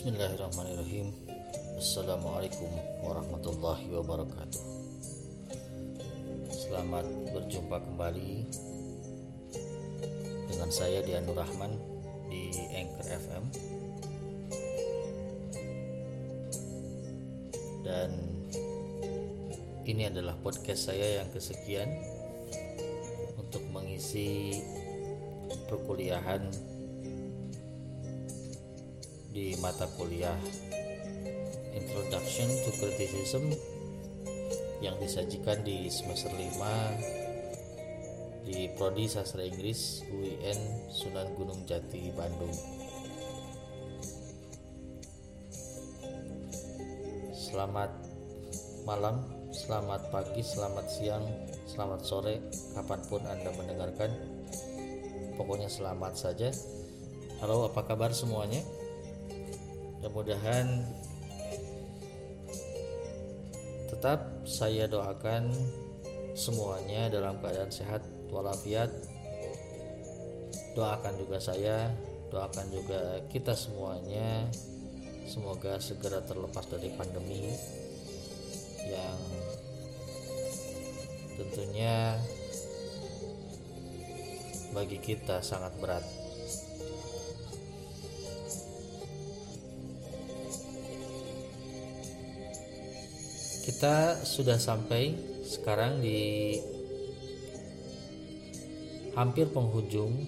Bismillahirrahmanirrahim. Assalamualaikum warahmatullahi wabarakatuh. Selamat berjumpa kembali Dengan saya Dianur Rahman Di Anchor FM Dan Ini adalah podcast saya yang kesekian Untuk mengisi Perkuliahan di mata kuliah Introduction to Criticism yang disajikan di semester 5 di Prodi Sastra Inggris UIN Sunan Gunung Jati Bandung. Selamat malam, selamat pagi, selamat siang, selamat sore, kapan pun Anda mendengarkan. Pokoknya selamat saja. Halo, apa kabar semuanya? Mudah-mudahan tetap saya doakan semuanya dalam keadaan sehat walafiat. Doakan juga saya doakan juga kita semuanya. Semoga segera terlepas dari pandemi yang tentunya bagi kita sangat berat kita sudah sampai sekarang di hampir penghujung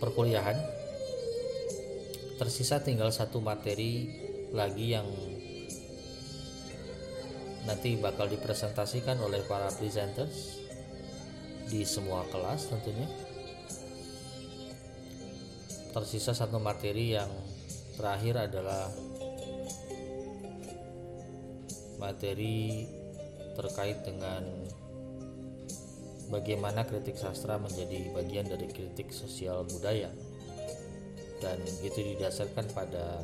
perkuliahan. Tersisa tinggal satu materi lagi yang nanti bakal dipresentasikan oleh para presenters di semua kelas tentunya. Tersisa satu materi yang terakhir adalah materi terkait dengan bagaimana kritik sastra menjadi bagian dari kritik sosial budaya. Dan itu didasarkan pada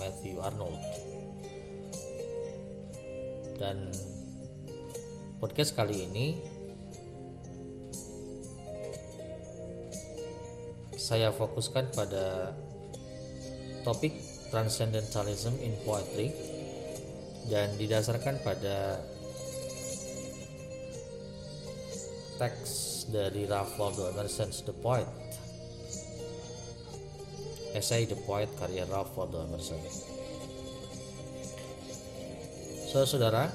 Matthew Arnold. Dan podcast kali ini saya fokuskan pada topik transcendentalism in poetry dan didasarkan pada teks dari Ralph Waldo Emerson's The Poet. Esai The Poet karya Ralph Waldo Emerson. So saudara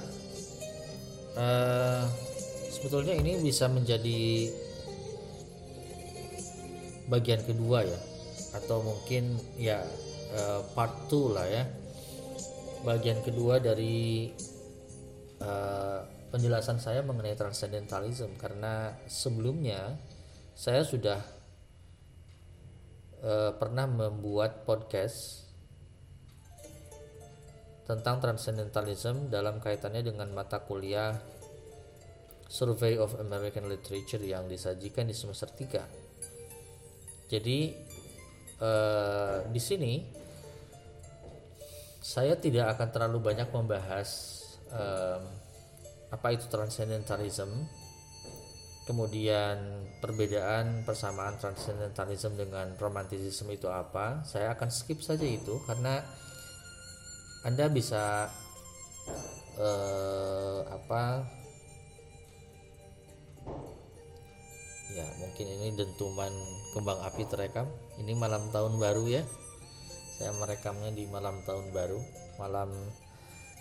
uh, sebetulnya ini bisa menjadi bagian kedua ya atau mungkin ya uh, part 2 lah ya bagian kedua dari uh, penjelasan saya mengenai transcendentalism karena sebelumnya saya sudah uh, pernah membuat podcast tentang transcendentalism dalam kaitannya dengan mata kuliah Survey of American Literature yang disajikan di semester 3. Jadi uh, di sini saya tidak akan terlalu banyak membahas um, apa itu transcendentalism. Kemudian perbedaan persamaan transcendentalism dengan romantisisme itu apa saya akan skip saja itu karena anda bisa uh, apa ya mungkin ini dentuman kembang api terekam. Ini malam tahun baru ya saya merekamnya di malam tahun baru malam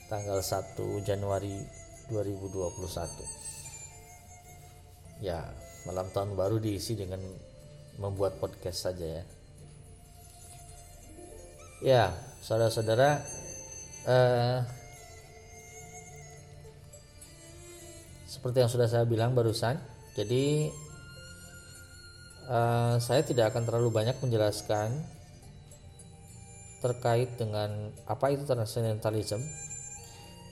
tanggal 1 Januari 2021 ya malam tahun baru diisi dengan membuat podcast saja ya. Ya saudara-saudara eh, seperti yang sudah saya bilang barusan jadi eh, saya tidak akan terlalu banyak menjelaskan terkait dengan apa itu transcendentalism.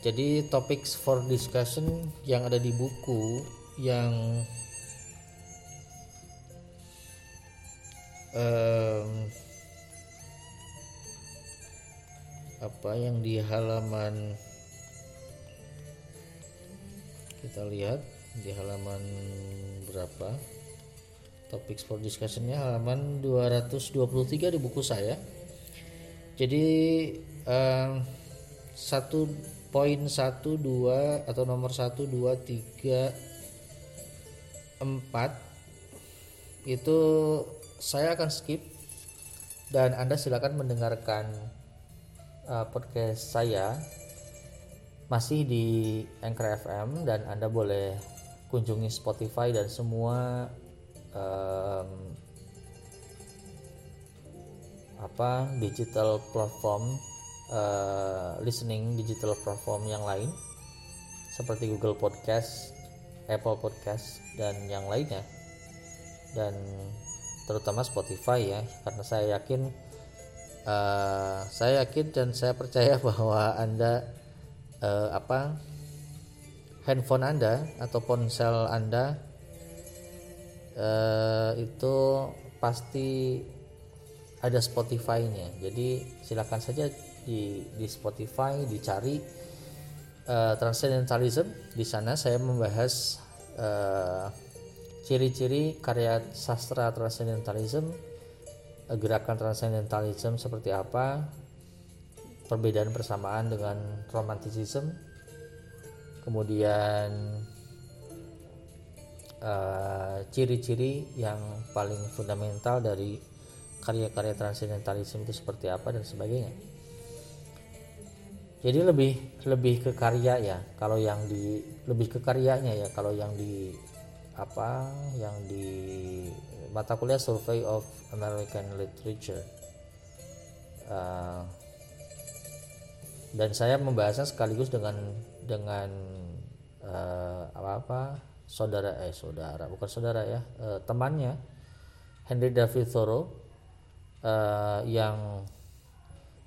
Jadi topics for discussion yang ada di buku yang um, apa yang di halaman kita lihat di halaman berapa topics for discussionnya halaman 223 di buku saya jadi um, satu poin satu dua atau nomor satu dua tiga empat itu saya akan skip. Dan anda silakan mendengarkan uh, podcast saya. Masih di Anchor FM dan anda boleh kunjungi Spotify dan semua um, apa digital platform uh, listening digital platform yang lain seperti Google Podcast, Apple Podcast dan yang lainnya. Dan terutama Spotify ya karena saya yakin uh, saya yakin dan saya percaya bahwa anda uh, apa handphone anda atau ponsel anda uh, itu pasti ada Spotify-nya. Jadi silakan saja di di Spotify dicari uh, Transcendentalism. Di sana saya membahas uh, ciri-ciri karya sastra Transcendentalism, uh, gerakan Transcendentalism seperti apa, perbedaan persamaan dengan Romanticism, kemudian ciri-ciri uh, yang paling fundamental dari karya-karya transcendentalisme itu seperti apa dan sebagainya. Jadi lebih lebih ke karya ya. Kalau yang di lebih ke karyanya ya. Kalau yang di apa yang di mata kuliah Survey of American Literature. Uh, dan saya membahasnya sekaligus dengan dengan uh, apa apa saudara eh saudara bukan saudara ya uh, temannya Henry David Thoreau uh, yang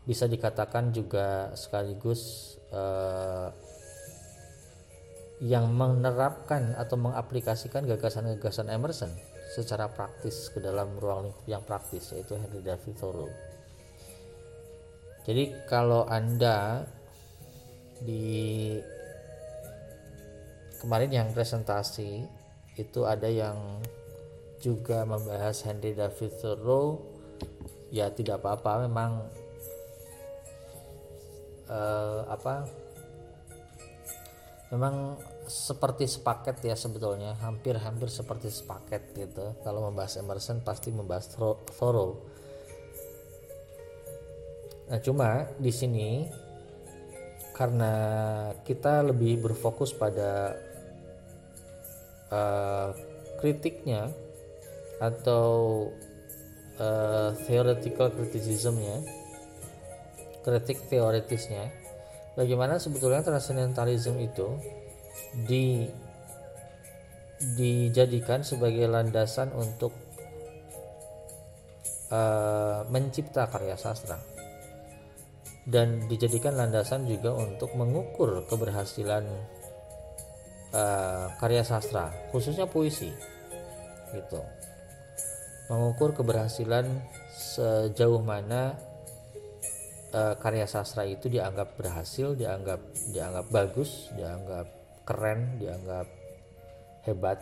bisa dikatakan juga sekaligus uh, yang menerapkan atau mengaplikasikan gagasan-gagasan Emerson secara praktis ke dalam ruang lingkup yang praktis yaitu Henry David Thoreau. Jadi kalau Anda di kemarin yang presentasi itu ada yang juga membahas Henry David Thoreau ya tidak apa-apa. Memang uh, apa? Memang seperti sepaket ya sebetulnya. Hampir-hampir seperti sepaket gitu. Kalau membahas Emerson pasti membahas Thoreau nah cuma di sini karena kita lebih berfokus pada uh, kritiknya atau uh, theoretical criticismnya kritik teoritisnya bagaimana sebetulnya transcendentalism itu di dijadikan sebagai landasan untuk uh, mencipta karya sastra. Dan dijadikan landasan juga untuk mengukur keberhasilan uh, karya sastra khususnya puisi gitu mengukur keberhasilan sejauh mana uh, karya sastra itu dianggap berhasil, dianggap dianggap bagus, dianggap keren, dianggap hebat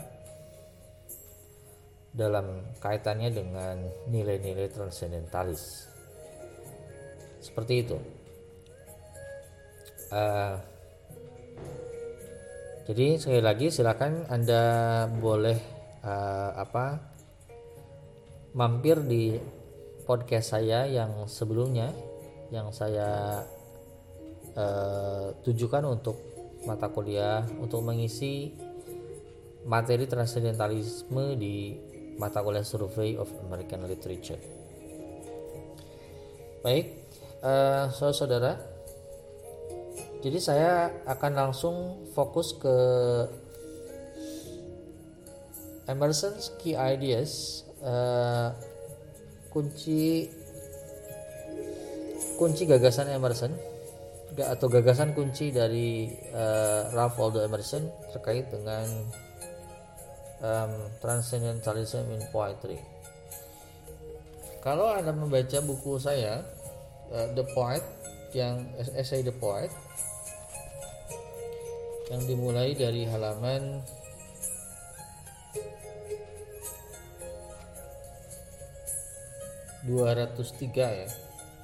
dalam kaitannya dengan nilai-nilai transcendentalis. Seperti itu. Uh, jadi sekali lagi silakan Anda boleh uh, apa mampir di podcast saya yang sebelumnya yang saya uh, tujukan untuk mata kuliah untuk mengisi materi transcendentalisme di mata kuliah Survey of American Literature. Baik, uh, saudara-saudara, jadi saya akan langsung fokus ke Emerson's Key Ideas uh, kunci kunci gagasan Emerson atau gagasan kunci dari uh, Ralph Waldo Emerson terkait dengan um, transcendentalism in poetry. Kalau anda membaca buku saya uh, The Poet yang essay The Poet yang dimulai dari halaman 203 ya.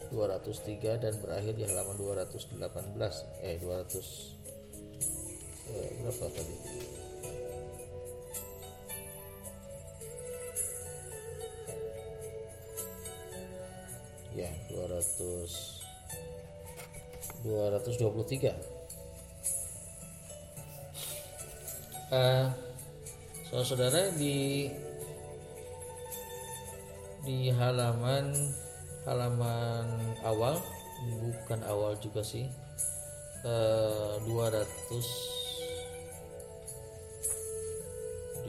203 dan berakhir di halaman 218 eh 200 eh, berapa tadi? Ya 200 223 uh, saudara-saudara di di halaman halaman awal bukan awal juga sih uh, 200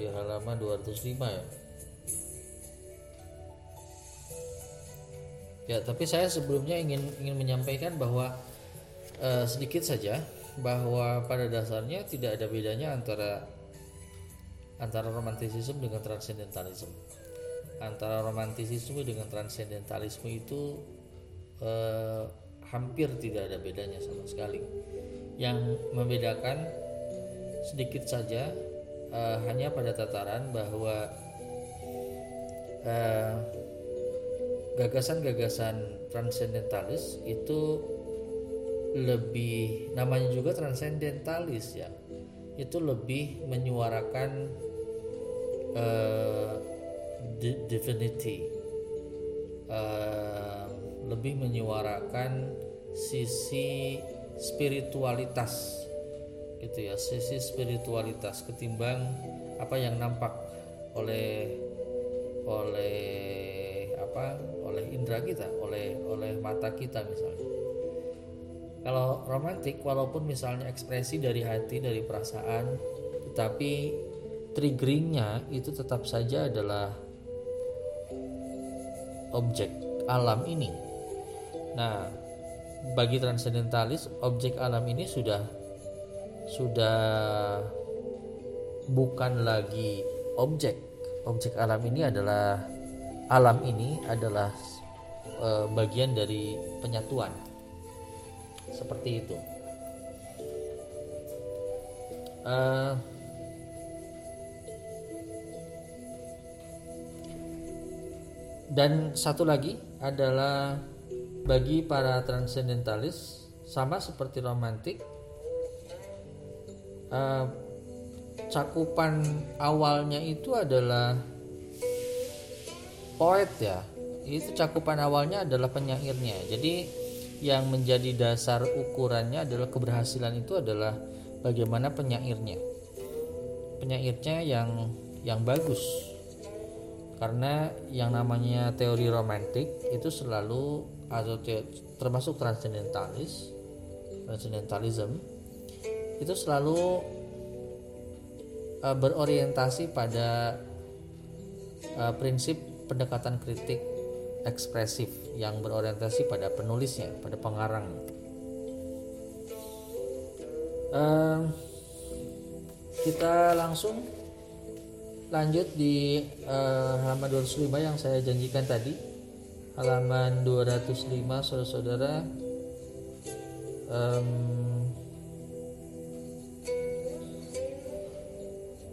di halaman 205 ya? Ya tapi saya sebelumnya ingin ingin menyampaikan bahwa uh, sedikit saja bahwa pada dasarnya tidak ada bedanya antara antara romantisisme dengan transcendentalisme antara romantisisme dengan transcendentalisme itu eh, hampir tidak ada bedanya sama sekali. Yang membedakan sedikit saja eh, hanya pada tataran bahwa eh, gagasan-gagasan transcendentalis itu lebih namanya juga transcendentalis ya itu lebih menyuarakan uh, divinity uh, lebih menyuarakan sisi spiritualitas gitu ya sisi spiritualitas ketimbang apa yang nampak oleh oleh apa oleh indera kita oleh oleh mata kita misalnya. Kalau romantik walaupun misalnya ekspresi dari hati dari perasaan tetapi triggeringnya itu tetap saja adalah objek alam ini. Nah, bagi transcendentalis objek alam ini sudah sudah bukan lagi objek. Objek alam ini adalah alam ini adalah e, bagian dari penyatuan. Seperti itu. Uh, Dan satu lagi adalah bagi para transcendentalis sama seperti romantik uh, cakupan awalnya itu adalah poet ya. Itu cakupan awalnya adalah penyairnya. Jadi yang menjadi dasar ukurannya adalah keberhasilan itu adalah bagaimana penyairnya. Penyairnya yang yang bagus karena yang namanya teori romantik itu selalu atau termasuk transcendentalis transcendentalism itu selalu uh, berorientasi pada uh, prinsip pendekatan kritik ekspresif yang berorientasi pada penulisnya pada pengarang. Uh, kita langsung lanjut di uh, halaman 205 yang saya janjikan tadi. Halaman 205 saudara-saudara. Um,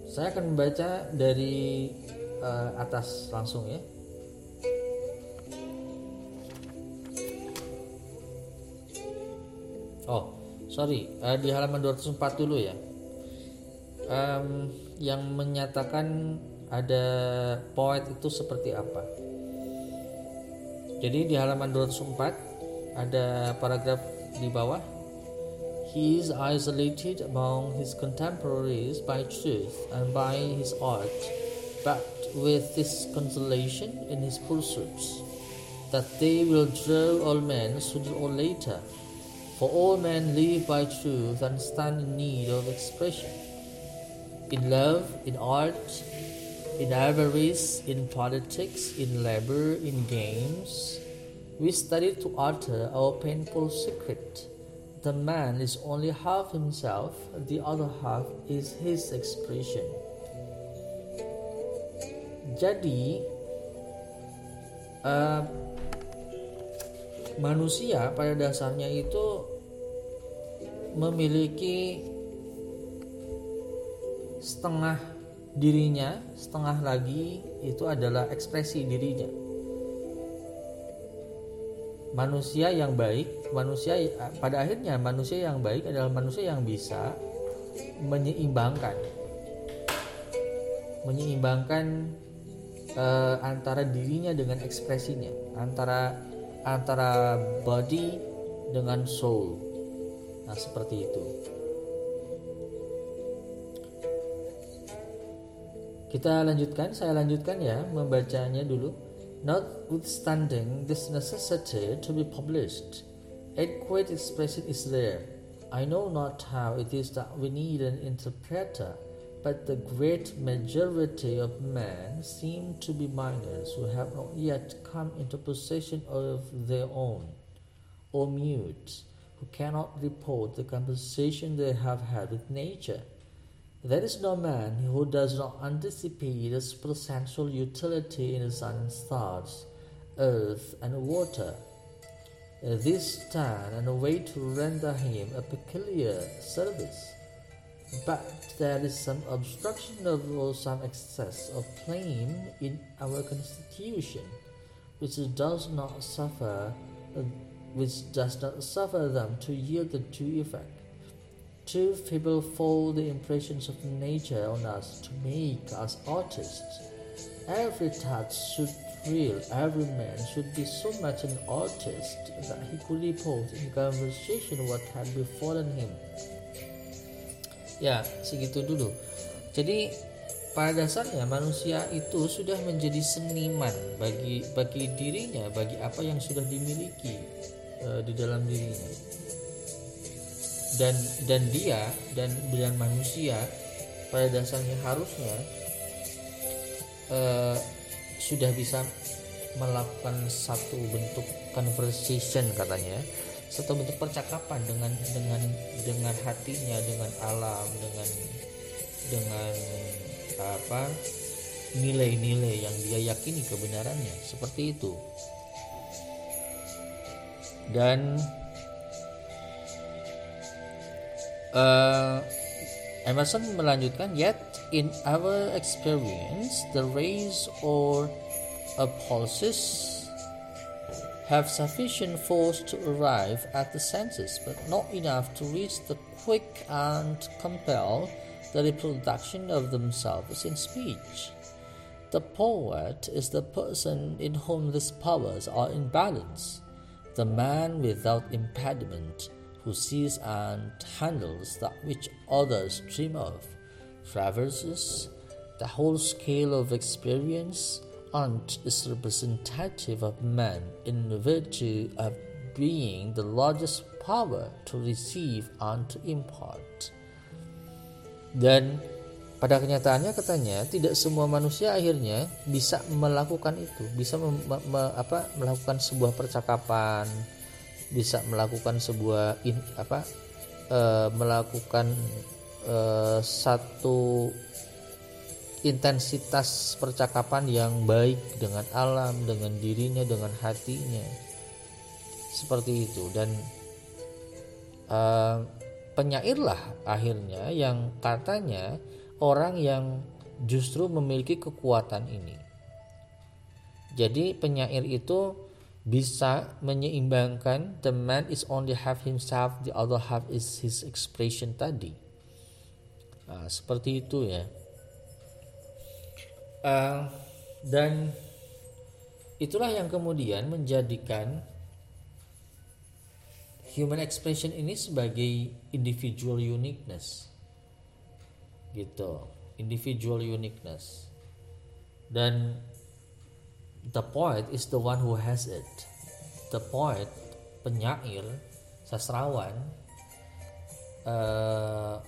saya akan membaca dari uh, atas langsung ya. Oh sorry uh, di halaman 204 dulu ya. Um, yang menyatakan ada poet itu seperti apa. Jadi di halaman 204 ada paragraf di bawah. He is isolated among his contemporaries by truth and by his art, but with this consolation in his pursuits, that they will draw all men sooner or later, for all men live by truth and stand in need of expression in love, in art, in avarice, in politics, in labor, in games. We study to utter our painful secret. The man is only half himself, the other half is his expression. Jadi, uh, manusia pada dasarnya itu memiliki setengah dirinya, setengah lagi itu adalah ekspresi dirinya. manusia yang baik manusia pada akhirnya manusia yang baik adalah manusia yang bisa menyeimbangkan. Menyeimbangkan uh, antara dirinya dengan ekspresinya antara antara body dengan soul. Nah seperti itu kita lanjutkan saya lanjutkan ya membacanya dulu Notwithstanding this necessity to be published, adequate expression is there. I know not how it is that we need an interpreter, but the great majority of men seem to be minors who have not yet come into possession of their own, or mutes, who cannot report the conversation they have had with nature there is no man who does not anticipate a supersensual utility in the sun stars, earth and water. This stand and a way to render him a peculiar service. But there is some obstruction of or some excess of claim in our constitution, which does not suffer, uh, which does not suffer them to yield the due effect too feeble for the impressions of nature on us to make us artists. Every touch should thrill, every man should be so much an artist that he could report in conversation what had befallen him. Ya, segitu dulu. Jadi pada dasarnya manusia itu sudah menjadi seniman bagi bagi dirinya, bagi apa yang sudah dimiliki uh, di dalam dirinya dan dan dia dan dan manusia pada dasarnya harusnya uh, sudah bisa melakukan satu bentuk conversation katanya satu bentuk percakapan dengan dengan dengan hatinya dengan alam dengan dengan apa nilai-nilai yang dia yakini kebenarannya. Seperti itu. Dan Uh, Emerson melanjutkan, yet in our experience, the rays or pulses have sufficient force to arrive at the senses, but not enough to reach the quick and compel the reproduction of themselves in speech. The poet is the person in whom these powers are in balance, the man without impediment sees and handles that which others dream of, traverses the whole scale of experience, and is representative of man in virtue of being the largest power to receive and to impart. Dan pada kenyataannya katanya tidak semua manusia akhirnya bisa melakukan itu, bisa mem, me, apa, melakukan sebuah percakapan, bisa melakukan sebuah in, apa e, melakukan e, satu intensitas percakapan yang baik dengan alam, dengan dirinya, dengan hatinya. Seperti itu dan e, penyairlah akhirnya yang katanya orang yang justru memiliki kekuatan ini. Jadi penyair itu bisa menyeimbangkan the man is only half himself the other half is his expression tadi. Nah, seperti itu ya. Uh, dan itulah yang kemudian menjadikan human expression ini sebagai individual uniqueness. Gitu individual uniqueness. Dan the poet is the one who has it. The poet penyair sastrawan uh,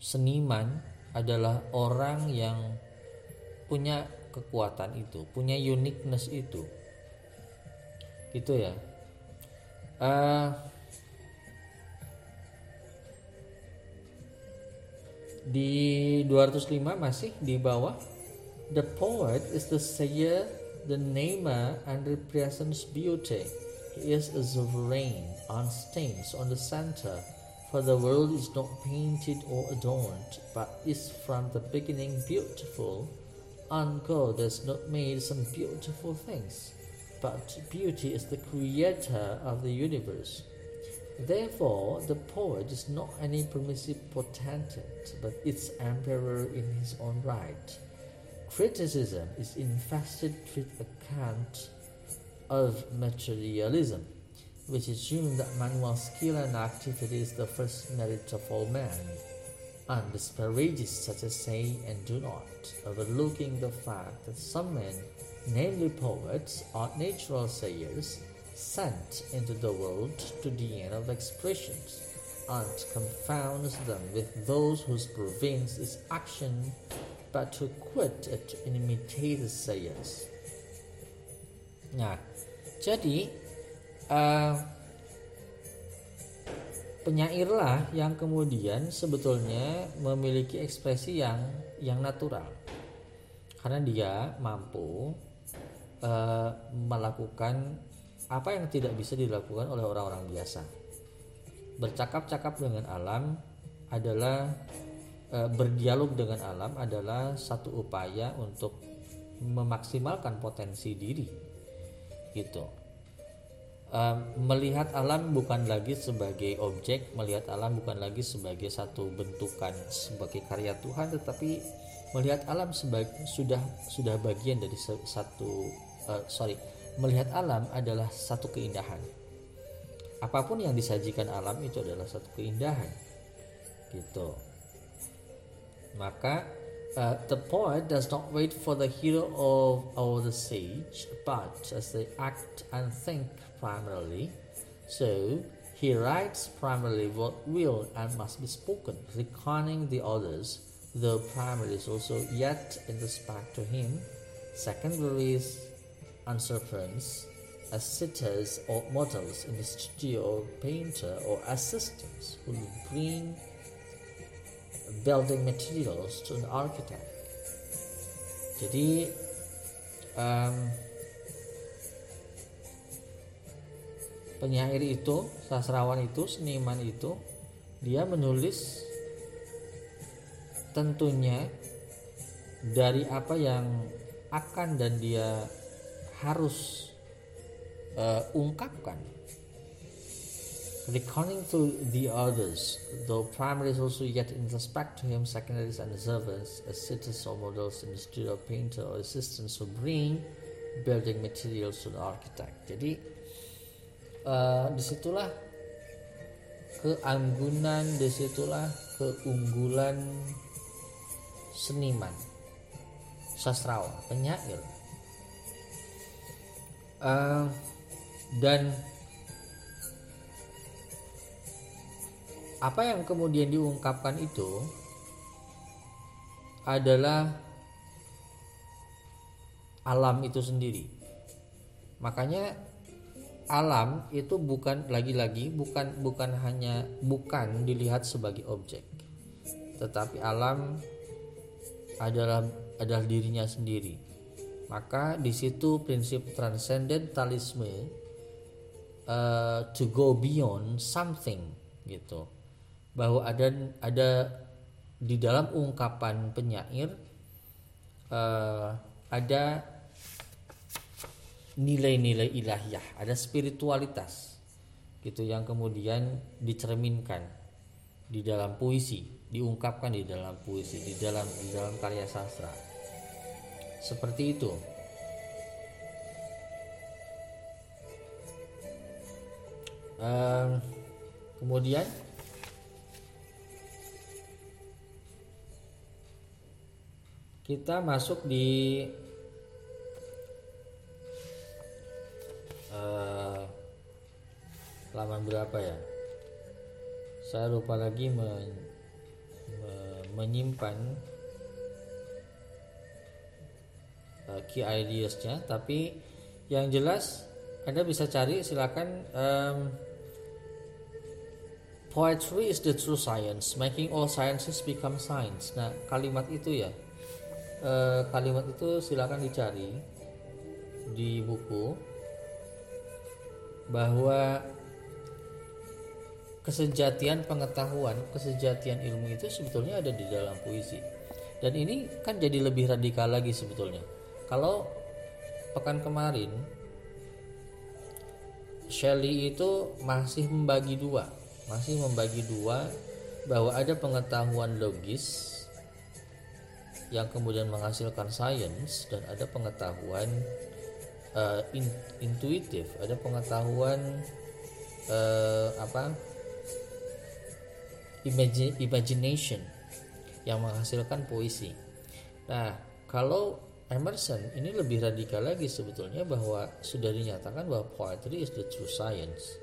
seniman adalah orang yang punya kekuatan itu punya uniqueness itu. Gitu ya. Uh, di 205 masih di bawah. The poet is the sayer the namer and represents beauty. He is a sovereign on stains on the center for the world is not painted or adorned but is from the beginning beautiful and God has not made some beautiful things, but beauty is the creator of the universe. Therefore, the poet is not any permissive potentate, but its emperor in his own right. Criticism is infested with a cant of materialism, which assumes that manual skill and activity is the first merit of all men, and disparages such as say and do not, overlooking the fact that some men, namely poets, are natural sayers sent into the world to the end of expressions and confounds them with those whose province is action but to quit it to imitate sayers. Nah, jadi uh, penyairlah yang kemudian sebetulnya memiliki ekspresi yang yang natural karena dia mampu uh, melakukan apa yang tidak bisa dilakukan oleh orang-orang biasa. Bercakap-cakap dengan alam adalah e, berdialog dengan alam adalah satu upaya untuk memaksimalkan potensi diri. Gitu. E, melihat alam bukan lagi sebagai objek, melihat alam bukan lagi sebagai satu bentukan sebagai karya Tuhan, tetapi melihat alam sebagai sudah sudah bagian dari satu uh, sorry melihat alam adalah satu keindahan. Apa pun yang disajikan alam itu adalah satu keindahan. Gitu. Maka uh, the poet does not wait for the hero of or the sage, but as they act and think primarily. So he writes primarily what will and must be spoken, reckoning the others, though primary is also yet in respect to him. Secondary is and servants as sitters or models in the studio painter or assistants who bring building materials to an architect. Jadi um, penyair itu, sastrawan itu, seniman itu, dia menulis tentunya dari apa yang akan dan dia harus uh, ungkapkan. Reckoning to the others though primary is also yet in respect to him secondaries and servants assistants or models the studio painter or assistants who bring building materials to the architect. Jadi uh, di situlah keanggunan di situlah keunggulan seniman sastrawan penyair uh, dan apa yang kemudian diungkapkan itu adalah alam itu sendiri. Makanya alam itu bukan lagi-lagi bukan bukan hanya bukan dilihat sebagai objek. Tetapi alam adalah adalah dirinya sendiri maka di situ prinsip transcendentalisme uh, to go beyond something gitu. Bahwa ada ada di dalam ungkapan penyair uh, ada nilai-nilai ilahiyah, ada spiritualitas gitu yang kemudian dicerminkan di dalam puisi, diungkapkan di dalam puisi, di dalam di dalam karya sastra seperti itu. Uh, kemudian? Kita masuk di uh, berapa ya? Saya lupa lagi men, menyimpan uh, key ideasnya. Tapi yang jelas anda bisa cari silakan um, poetry is the true science. Making all sciences become science. Nah kalimat itu ya. Uh, kalimat itu silakan dicari di buku bahwa kesejatian pengetahuan kesejatian ilmu itu sebetulnya ada di dalam puisi. Dan ini kan jadi lebih radikal lagi sebetulnya kalau pekan kemarin Shelley itu masih membagi dua. Masih membagi dua bahwa ada pengetahuan logis yang kemudian menghasilkan sains dan ada pengetahuan uh, in, intuitif, ada pengetahuan uh, apa? Imagine, imagination yang menghasilkan puisi. Nah, kalau Emerson ini lebih radikal lagi sebetulnya bahwa sudah dinyatakan bahwa poetry is the true science.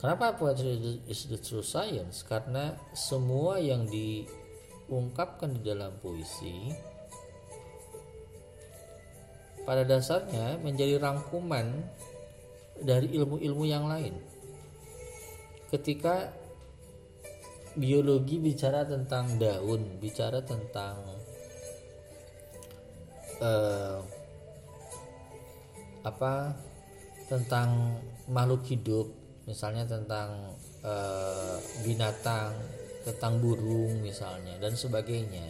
Kenapa poetry is the true science? Karena semua yang diungkapkan di dalam puisi pada dasarnya menjadi rangkuman dari ilmu-ilmu yang lain. Ketika biologi bicara tentang daun, bicara tentang uh, apa tentang makhluk hidup, misalnya tentang uh, binatang, tentang burung misalnya dan sebagainya.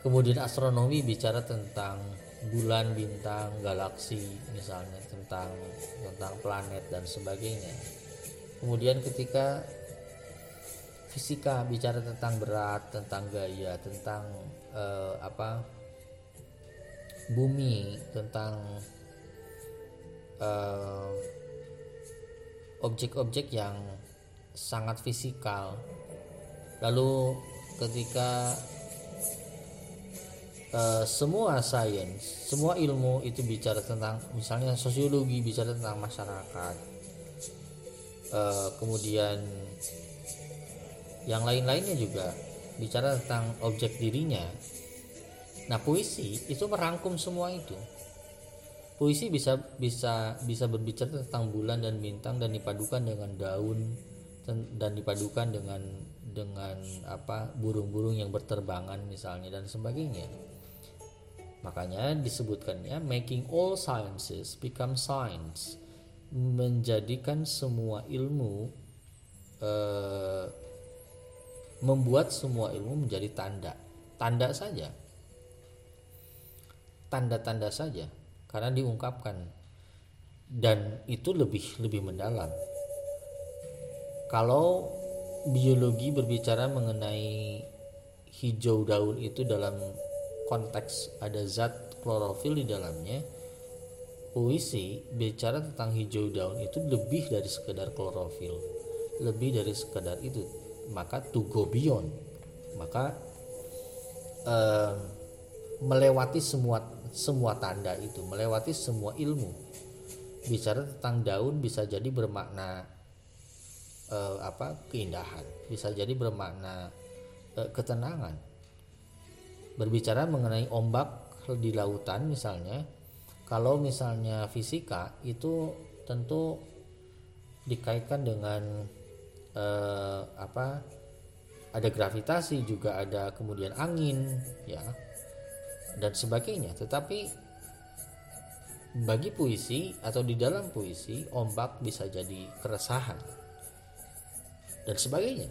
Kemudian astronomi bicara tentang bulan, bintang, galaksi misalnya tentang tentang planet dan sebagainya. Kemudian ketika fisika bicara tentang berat, tentang gaya, tentang uh, apa bumi, tentang uh, objek-objek yang sangat fisikal. Lalu ketika uh, semua sains, semua ilmu itu bicara tentang misalnya sosiologi bicara tentang masyarakat. Uh, kemudian yang lain-lainnya juga bicara tentang objek dirinya. Nah, puisi itu merangkum semua itu. Puisi bisa bisa bisa berbicara tentang bulan dan bintang dan dipadukan dengan daun dan dipadukan dengan dengan apa burung-burung yang berterbangan misalnya dan sebagainya. Makanya disebutkannya making all sciences become science, menjadikan semua ilmu eh, membuat semua ilmu menjadi tanda, tanda saja, tanda-tanda saja, karena diungkapkan. Dan itu lebih lebih mendalam. Kalau biologi berbicara mengenai hijau daun itu dalam konteks ada zat klorofil di dalamnya puisi bicara tentang hijau daun itu lebih dari sekedar klorofil lebih dari sekedar itu. Maka to go beyond. Maka eh, melewati semua semua tanda itu melewati semua ilmu. Bicara tentang daun bisa jadi bermakna eh, apa keindahan. Bisa jadi bermakna eh, ketenangan. Berbicara mengenai ombak di lautan misalnya kalau misalnya fisika itu tentu dikaitkan dengan eh, apa ada gravitasi juga ada kemudian angin ya dan sebagainya tetapi bagi puisi atau di dalam puisi ombak bisa jadi keresahan dan sebagainya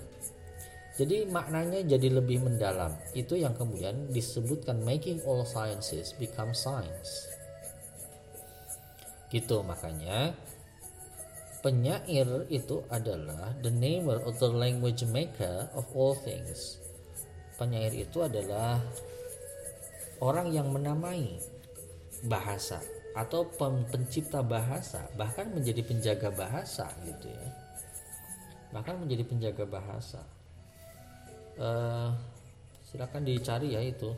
jadi maknanya jadi lebih mendalam. Itu yang kemudian disebutkan making all sciences become science. Gitu makanya penyair itu adalah the namer of the language maker of all things. Penyair itu adalah orang yang menamai bahasa atau pencipta bahasa, bahkan menjadi penjaga bahasa gitu ya. Bahkan menjadi penjaga bahasa. Uh, silakan dicari ya itu.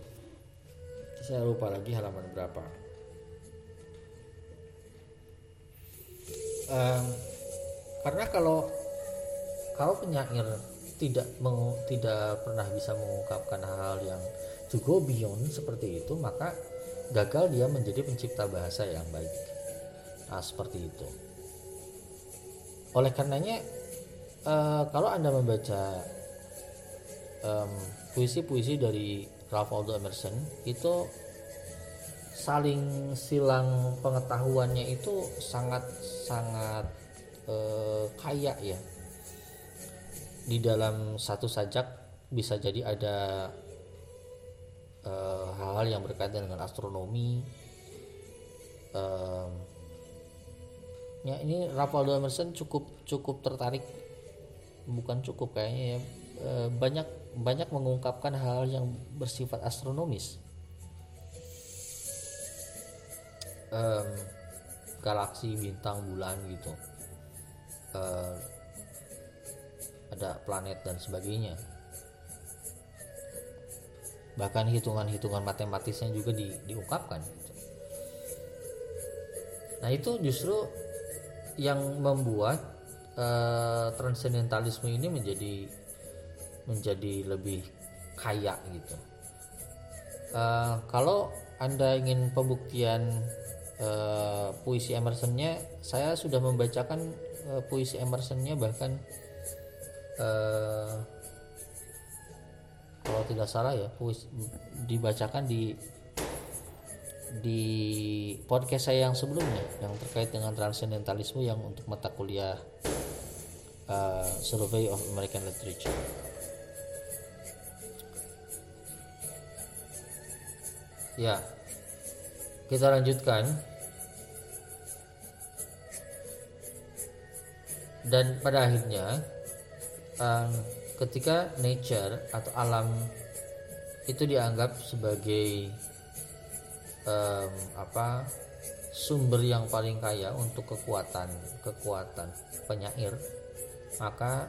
Saya lupa lagi halaman berapa. Uh, karena kalau kalau penyair tidak meng, tidak pernah bisa mengungkapkan hal-hal yang to go beyond seperti itu maka gagal dia menjadi pencipta bahasa yang baik. Nah, seperti itu. Oleh karenanya uh, kalau anda membaca puisi-puisi um, dari Ralph Waldo Emerson itu saling silang pengetahuannya itu sangat sangat uh, kaya ya. Di dalam satu sajak bisa jadi ada hal-hal uh, yang berkaitan dengan astronomi. Uh, ya ini Ralph Emerson cukup cukup tertarik. Bukan cukup kayaknya ya. Uh, banyak banyak mengungkapkan hal yang bersifat astronomis. Um, galaksi bintang bulan gitu. Uh, ada planet dan sebagainya bahkan hitungan-hitungan matematisnya juga di, diungkapkan nah itu justru yang membuat uh, transendentalisme ini menjadi menjadi lebih kaya gitu. Uh, kalau anda ingin pembuktian uh, puisi Emersonnya saya sudah membacakan uh, puisi Emersonnya bahkan uh, kalau tidak salah ya puisi dibacakan di di podcast saya yang sebelumnya yang terkait dengan transcendentalisme yang untuk mata kuliah uh, Survey of American Literature. Ya, kita lanjutkan. Dan pada akhirnya um, ketika nature atau alam itu dianggap sebagai um, apa sumber yang paling kaya untuk kekuatan kekuatan penyair maka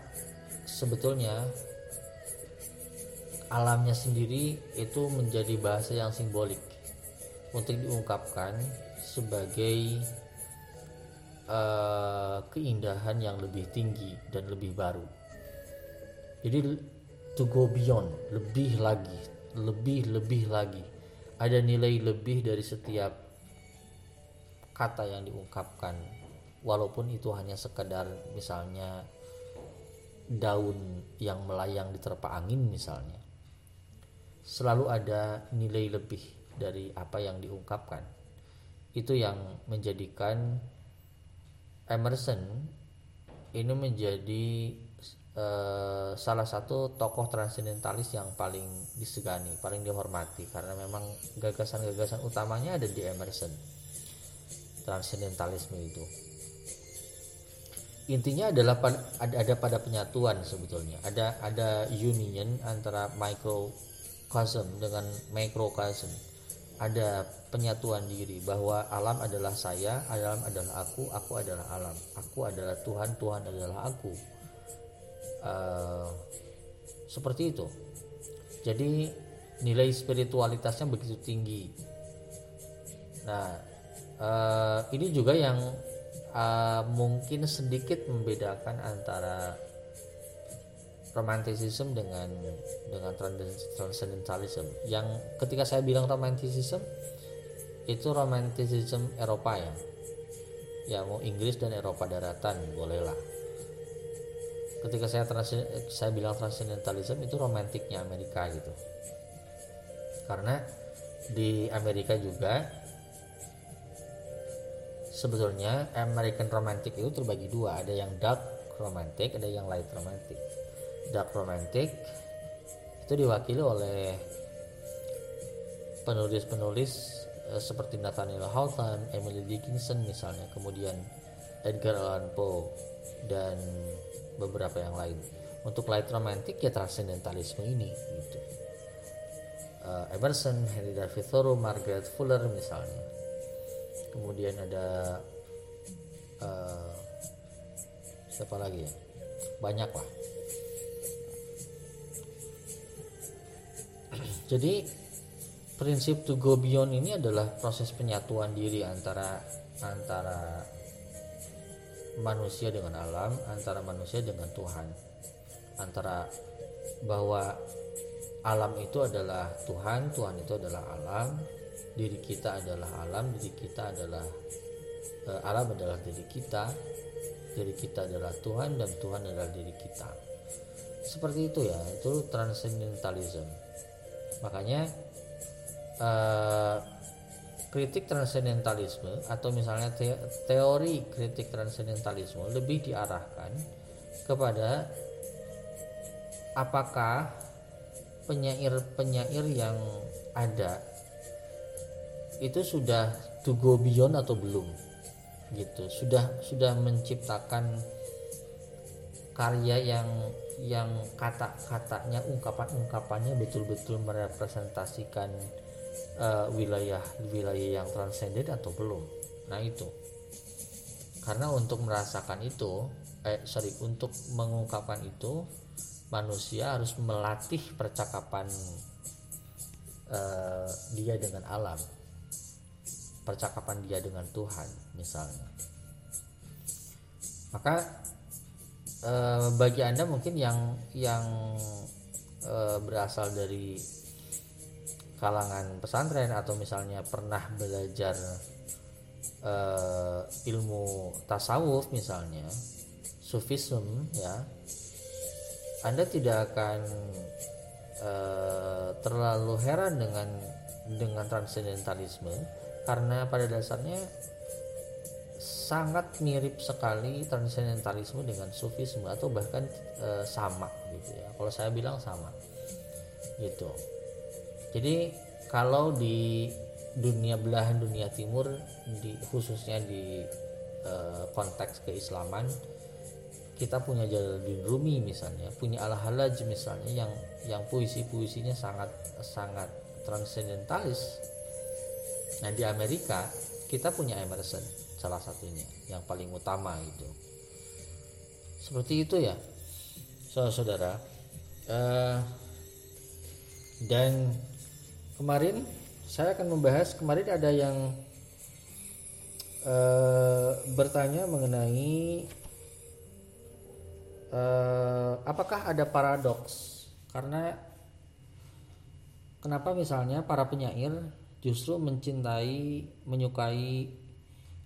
sebetulnya alamnya sendiri itu menjadi bahasa yang simbolik untuk diungkapkan sebagai uh, keindahan yang lebih tinggi dan lebih baru jadi to go beyond lebih lagi lebih lebih lagi. Ada nilai lebih dari setiap kata yang diungkapkan. Walaupun itu hanya sekedar misalnya daun yang melayang di terpa angin misalnya. Selalu ada nilai lebih dari apa yang diungkapkan. Itu yang menjadikan Emerson ini menjadi uh, salah satu tokoh transendentalis yang paling disegani, paling dihormati karena memang gagasan-gagasan utamanya ada di Emerson. Transendentalisme itu. Intinya adalah ada, ada pada penyatuan sebetulnya. Ada ada union antara microcosm dengan macrocosm. Ada penyatuan diri bahwa alam adalah saya, alam adalah aku, aku adalah alam. Aku adalah Tuhan, Tuhan adalah aku uh, seperti itu. Jadi nilai spiritualitasnya begitu tinggi. Nah uh, ini juga yang uh, mungkin sedikit membedakan antara romanticism dengan dengan transcendentalism. Yang ketika saya bilang romanticism itu romanticism Eropa ya. Ya mau Inggris dan Eropa daratan bolehlah ketika saya trans saya bilang transcendentalism itu romantiknya Amerika gitu. Karena di Amerika juga sebetulnya American romantic itu terbagi dua. Ada yang dark romantic ada yang light romantic. Dark romantic itu diwakili oleh penulis-penulis eh, seperti Nathaniel Hawthorne, Emily Dickinson misalnya, kemudian Edgar Allan Poe dan beberapa yang lain. Untuk light romantic ya transcendentalisme ini gitu. Uh, Emerson, Henry David Thoreau, Margaret Fuller misalnya. Kemudian ada uh, siapa lagi ya? Banyak lah. Jadi prinsip to go beyond ini adalah proses penyatuan diri antara antara manusia dengan alam, antara manusia dengan Tuhan. Antara bahwa alam itu adalah Tuhan, Tuhan itu adalah alam, diri kita adalah alam, diri kita adalah eh, alam adalah diri kita, diri kita adalah Tuhan dan Tuhan adalah diri kita. Seperti itu ya, itu transcendentalism. Makanya eh, kritik transendentalisme atau misalnya teori kritik transendentalisme lebih diarahkan kepada apakah penyair-penyair yang ada itu sudah to go beyond atau belum gitu. Sudah sudah menciptakan karya yang yang kata-katanya ungkapan-ungkapannya betul-betul merepresentasikan uh, wilayah wilayah yang transenden atau belum? Nah itu. Karena untuk merasakan itu eh sorry untuk mengungkapkan itu manusia harus melatih percakapan uh, dia dengan alam. Percakapan dia dengan Tuhan misalnya. Maka uh, bagi anda mungkin yang yang uh, berasal dari kalangan pesantren atau misalnya pernah belajar uh, ilmu tasawuf misalnya sufism ya anda tidak akan uh, terlalu heran dengan dengan transcendentalisme karena pada dasarnya sangat mirip sekali transcendentalisme dengan sufisme atau bahkan e, sama gitu ya. Kalau saya bilang sama gitu jadi kalau di dunia belahan dunia timur di khususnya di e, konteks keislaman kita punya Jalaluddin Rumi misalnya, punya Al-Halaj misalnya yang yang puisi-puisinya sangat sangat transcendentalis. Nah, di Amerika kita punya Emerson salah satunya yang paling utama itu. Seperti itu ya. Saudara-saudara. Uh, dan kemarin saya akan membahas kemarin ada yang uh, bertanya mengenai eh, apakah ada paradoks? Karena kenapa misalnya para penyair justru mencintai menyukai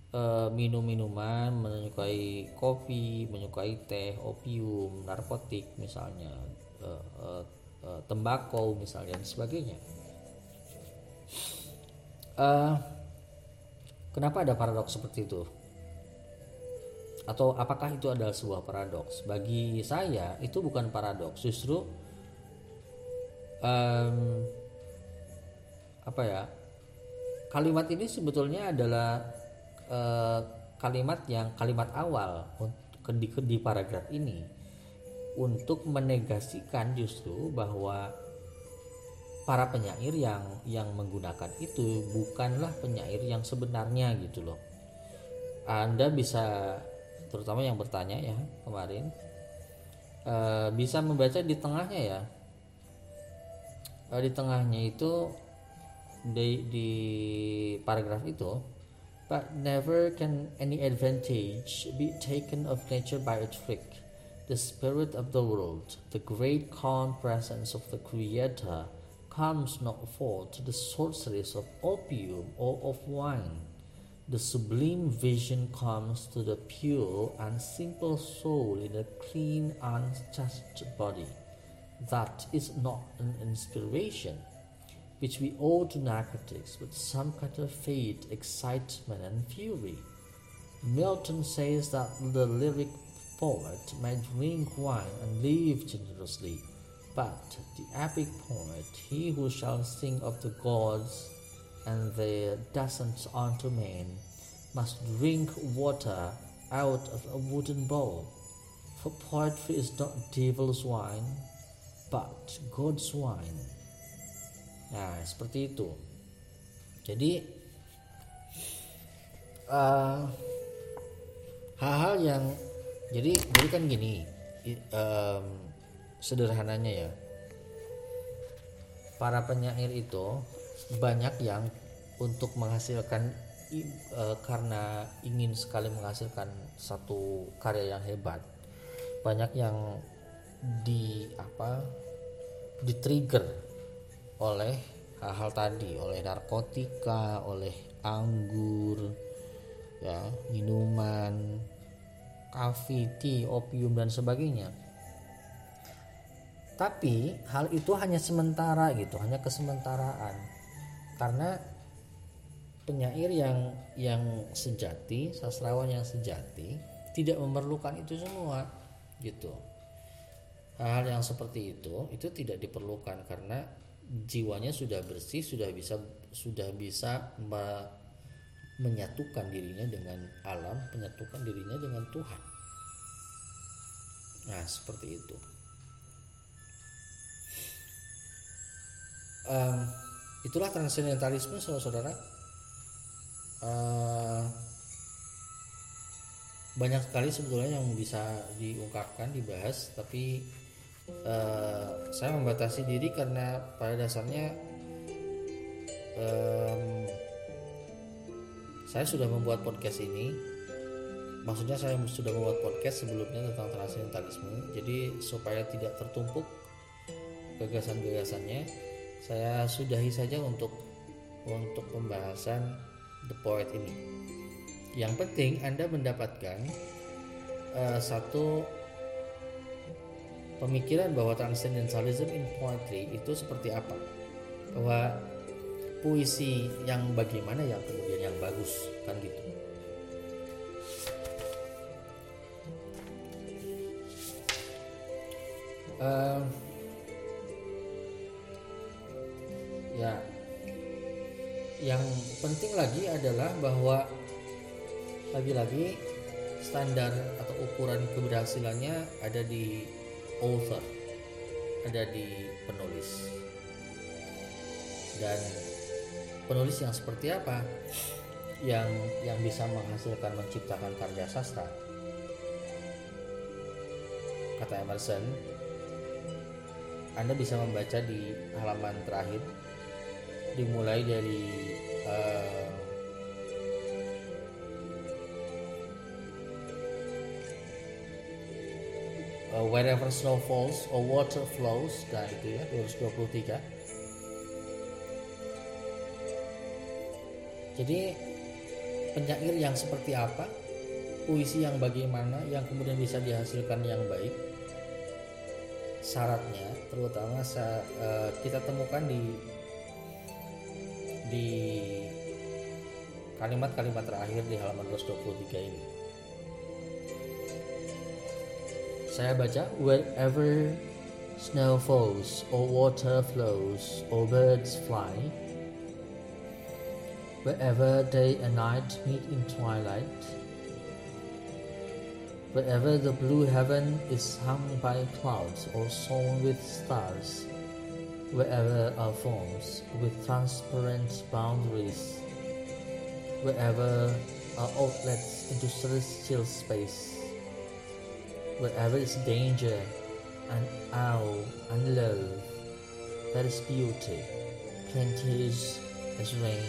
eh, minum-minuman menyukai kopi menyukai teh opium narkotik misalnya tembakau misalnya dan sebagainya eh, kenapa ada paradoks seperti itu atau apakah itu adalah sebuah paradoks? Bagi saya itu bukan paradoks, justru um, apa ya? Kalimat ini sebetulnya adalah uh, kalimat yang kalimat awal di, di paragraf ini untuk menegasikan justru bahwa para penyair yang yang menggunakan itu bukanlah penyair yang sebenarnya gitu loh. Anda bisa terutama yang bertanya ya kemarin e, bisa membaca di tengahnya ya e, di tengahnya itu di, di paragraf itu but never can any advantage be taken of nature by a trick the spirit of the world the great calm presence of the creator comes not forth to the sorceries of opium or of wine the sublime vision comes to the pure and simple soul in a clean, and untouched body. That is not an inspiration which we owe to narcotics, but some kind of fate, excitement, and fury. Milton says that the lyric poet may drink wine and live generously, but the epic poet, he who shall sing of the gods and their doesn't unto men must drink water out of a wooden bowl. For poetry is not devil's wine, but God's wine. Nah, seperti itu. Jadi uh, hal-hal yang jadi jadi kan gini um, sederhananya ya. Para penyair itu banyak yang untuk menghasilkan e, karena ingin sekali menghasilkan satu karya yang hebat banyak yang di apa di trigger oleh hal-hal tadi oleh narkotika oleh anggur ya minuman kafiti opium dan sebagainya tapi hal itu hanya sementara gitu hanya kesementaraan. Karena penyair yang yang sejati sastrawan yang sejati tidak memerlukan itu semua gitu. Hal yang seperti itu itu tidak diperlukan karena jiwanya sudah bersih sudah bisa sudah bisa me, menyatukan dirinya dengan alam menyatukan dirinya dengan Tuhan. Nah seperti itu um, itulah transendentalisme saudara-saudara. Uh, banyak sekali sebetulnya yang bisa diungkapkan dibahas tapi uh, saya membatasi diri karena pada dasarnya um, saya sudah membuat podcast ini. Maksudnya saya sudah membuat podcast sebelumnya tentang transcendentalisme. Jadi supaya tidak tertumpuk gagasan-gagasannya saya sudahi saja untuk untuk pembahasan the poet ini. Yang penting anda mendapatkan uh, satu pemikiran bahwa transcendentalism in poetry itu seperti apa. Bahwa puisi yang bagaimana yang kemudian yang bagus kan gitu. Uh, ya. Yang penting lagi adalah bahwa lagi-lagi standar atau ukuran keberhasilannya ada di author ada di penulis. Dan penulis yang seperti apa? Yang yang bisa menghasilkan menciptakan karya sastra. Kata Emerson Anda bisa membaca di halaman terakhir dimulai dari uh, uh, wherever snow falls or water flows dan itu ya 223 jadi penyair yang seperti apa puisi yang bagaimana yang kemudian bisa dihasilkan yang baik syaratnya terutama sa, uh, kita temukan di di kalimat-kalimat terakhir di halaman 223 ini. Saya baca wherever snow falls or water flows or birds fly wherever day and night meet in twilight wherever the blue heaven is hung by clouds or sown with stars wherever are forms with transparent boundaries wherever are outlets into celestial space wherever is danger and awe and love, there is beauty, plenteous as rain,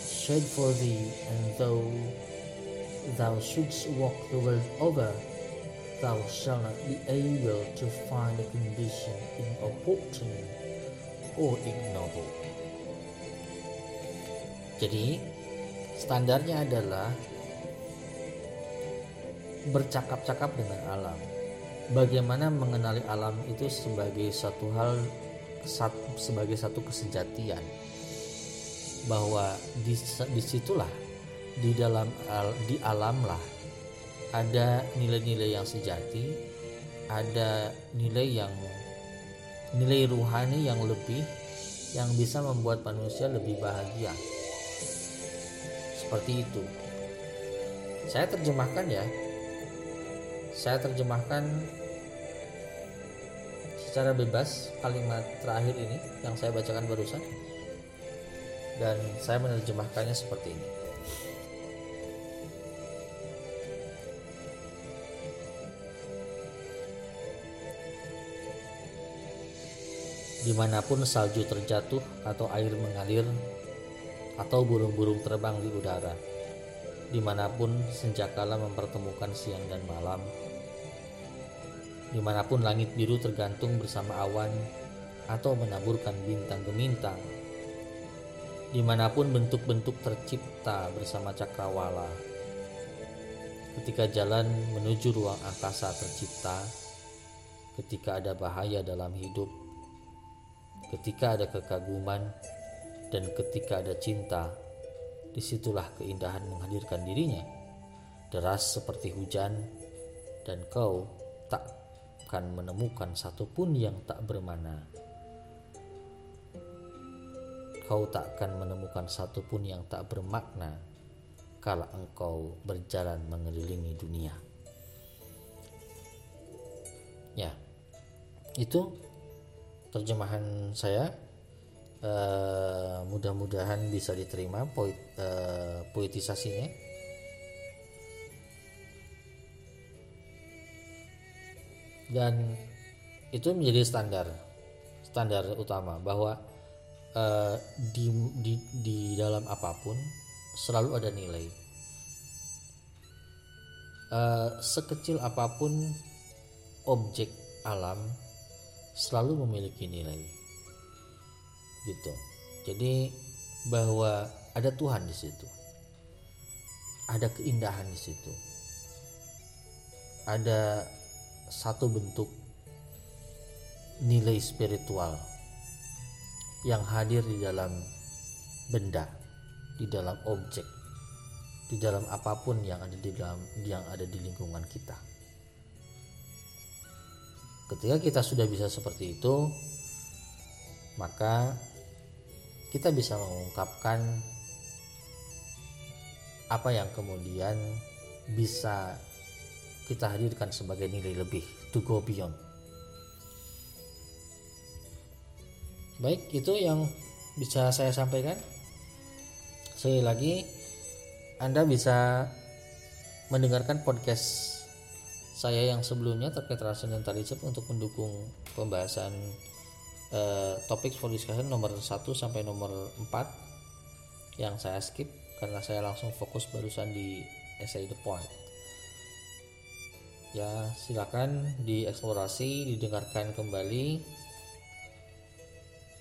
shed for thee, and though thou shouldst walk the world over, thou shalt not be able to find a condition inopportune or ignoble. Jadi, standarnya adalah bercakap-cakap dengan alam. Bagaimana mengenali alam itu sebagai satu hal sebagai satu kesejatian bahwa di, di situlah di dalam di alamlah ada nilai-nilai yang sejati, ada nilai yang nilai ruhani yang lebih yang bisa membuat manusia lebih bahagia. Seperti itu. Saya terjemahkan ya, saya terjemahkan secara bebas kalimat terakhir ini yang saya bacakan barusan dan saya menerjemahkannya seperti ini Di mana pun salju terjatuh atau air mengalir atau burung-burung terbang di udara di mana pun senjakala mempertemukan siang dan malam, di mana pun langit biru tergantung bersama awan atau menaburkan bintang gemintang, di mana pun bentuk-bentuk tercipta bersama cakrawala. Ketika jalan menuju ruang angkasa tercipta, ketika ada bahaya dalam hidup, ketika ada kekaguman, dan ketika ada cinta di situlah keindahan menghadirkan dirinya. Deras seperti hujan, dan kau tak akan menemukan satupun yang tak bermana. Kau tak akan menemukan satupun yang tak bermakna kala engkau berjalan mengelilingi dunia. Ya, itu terjemahan saya. Uh, mudah-mudahan bisa diterima poet, uh, poetisasinya. Dan itu menjadi standar standar utama bahwa uh, di, di di dalam apa pun selalu ada nilai. Uh, sekecil apa pun objek alam selalu memiliki nilai. Gitu. Jadi bahwa ada Tuhan di situ. Ada keindahan di situ. Ada satu bentuk nilai spiritual yang hadir di dalam benda di dalam objek di dalam apa pun yang ada di dalam yang ada di lingkungan kita Ketika kita sudah bisa seperti itu, maka kita bisa mengungkapkan apa yang kemudian bisa kita hadirkan sebagai nilai lebih to go beyond. Baik, itu yang bisa saya sampaikan. Sekali lagi, Anda bisa mendengarkan podcast saya yang sebelumnya terkait transcendentalism untuk mendukung pembahasan uh, topik for discussion nomor 1 sampai nomor 4 yang saya skip karena saya langsung fokus barusan di essay the point. Ya silakan dieksplorasi didengarkan kembali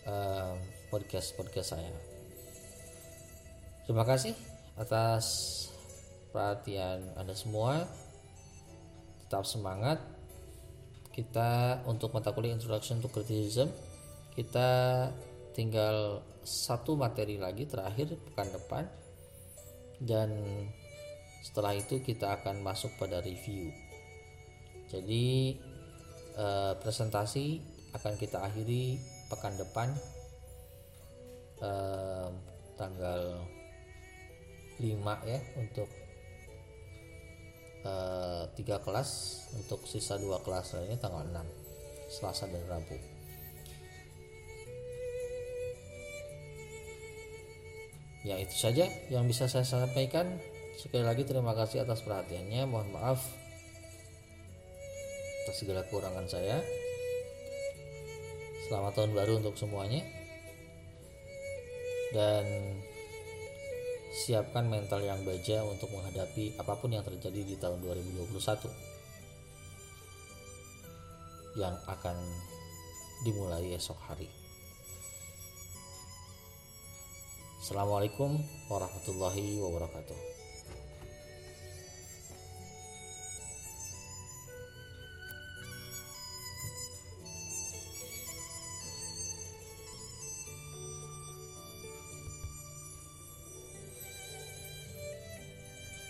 uh, podcast podcast saya. Terima kasih atas perhatian anda semua tetap semangat. Kita untuk mata kuliah introduction to criticism kita tinggal satu materi lagi terakhir pekan depan. Dan setelah itu kita akan masuk pada review. Jadi eh, presentasi akan kita akhiri pekan depan eh, tanggal 5 ya untuk Eh, tiga kelas untuk sisa dua kelas lainnya tanggal 6 Selasa dan Rabu. Ya itu saja yang bisa saya sampaikan. Sekali lagi terima kasih atas perhatiannya. Mohon maaf atas segala kekurangan saya. Selamat tahun baru untuk semuanya. Dan siapkan mental yang baja untuk menghadapi apa pun yang terjadi di tahun 2021 yang akan dimulai esok hari. Assalamualaikum warahmatullahi wabarakatuh.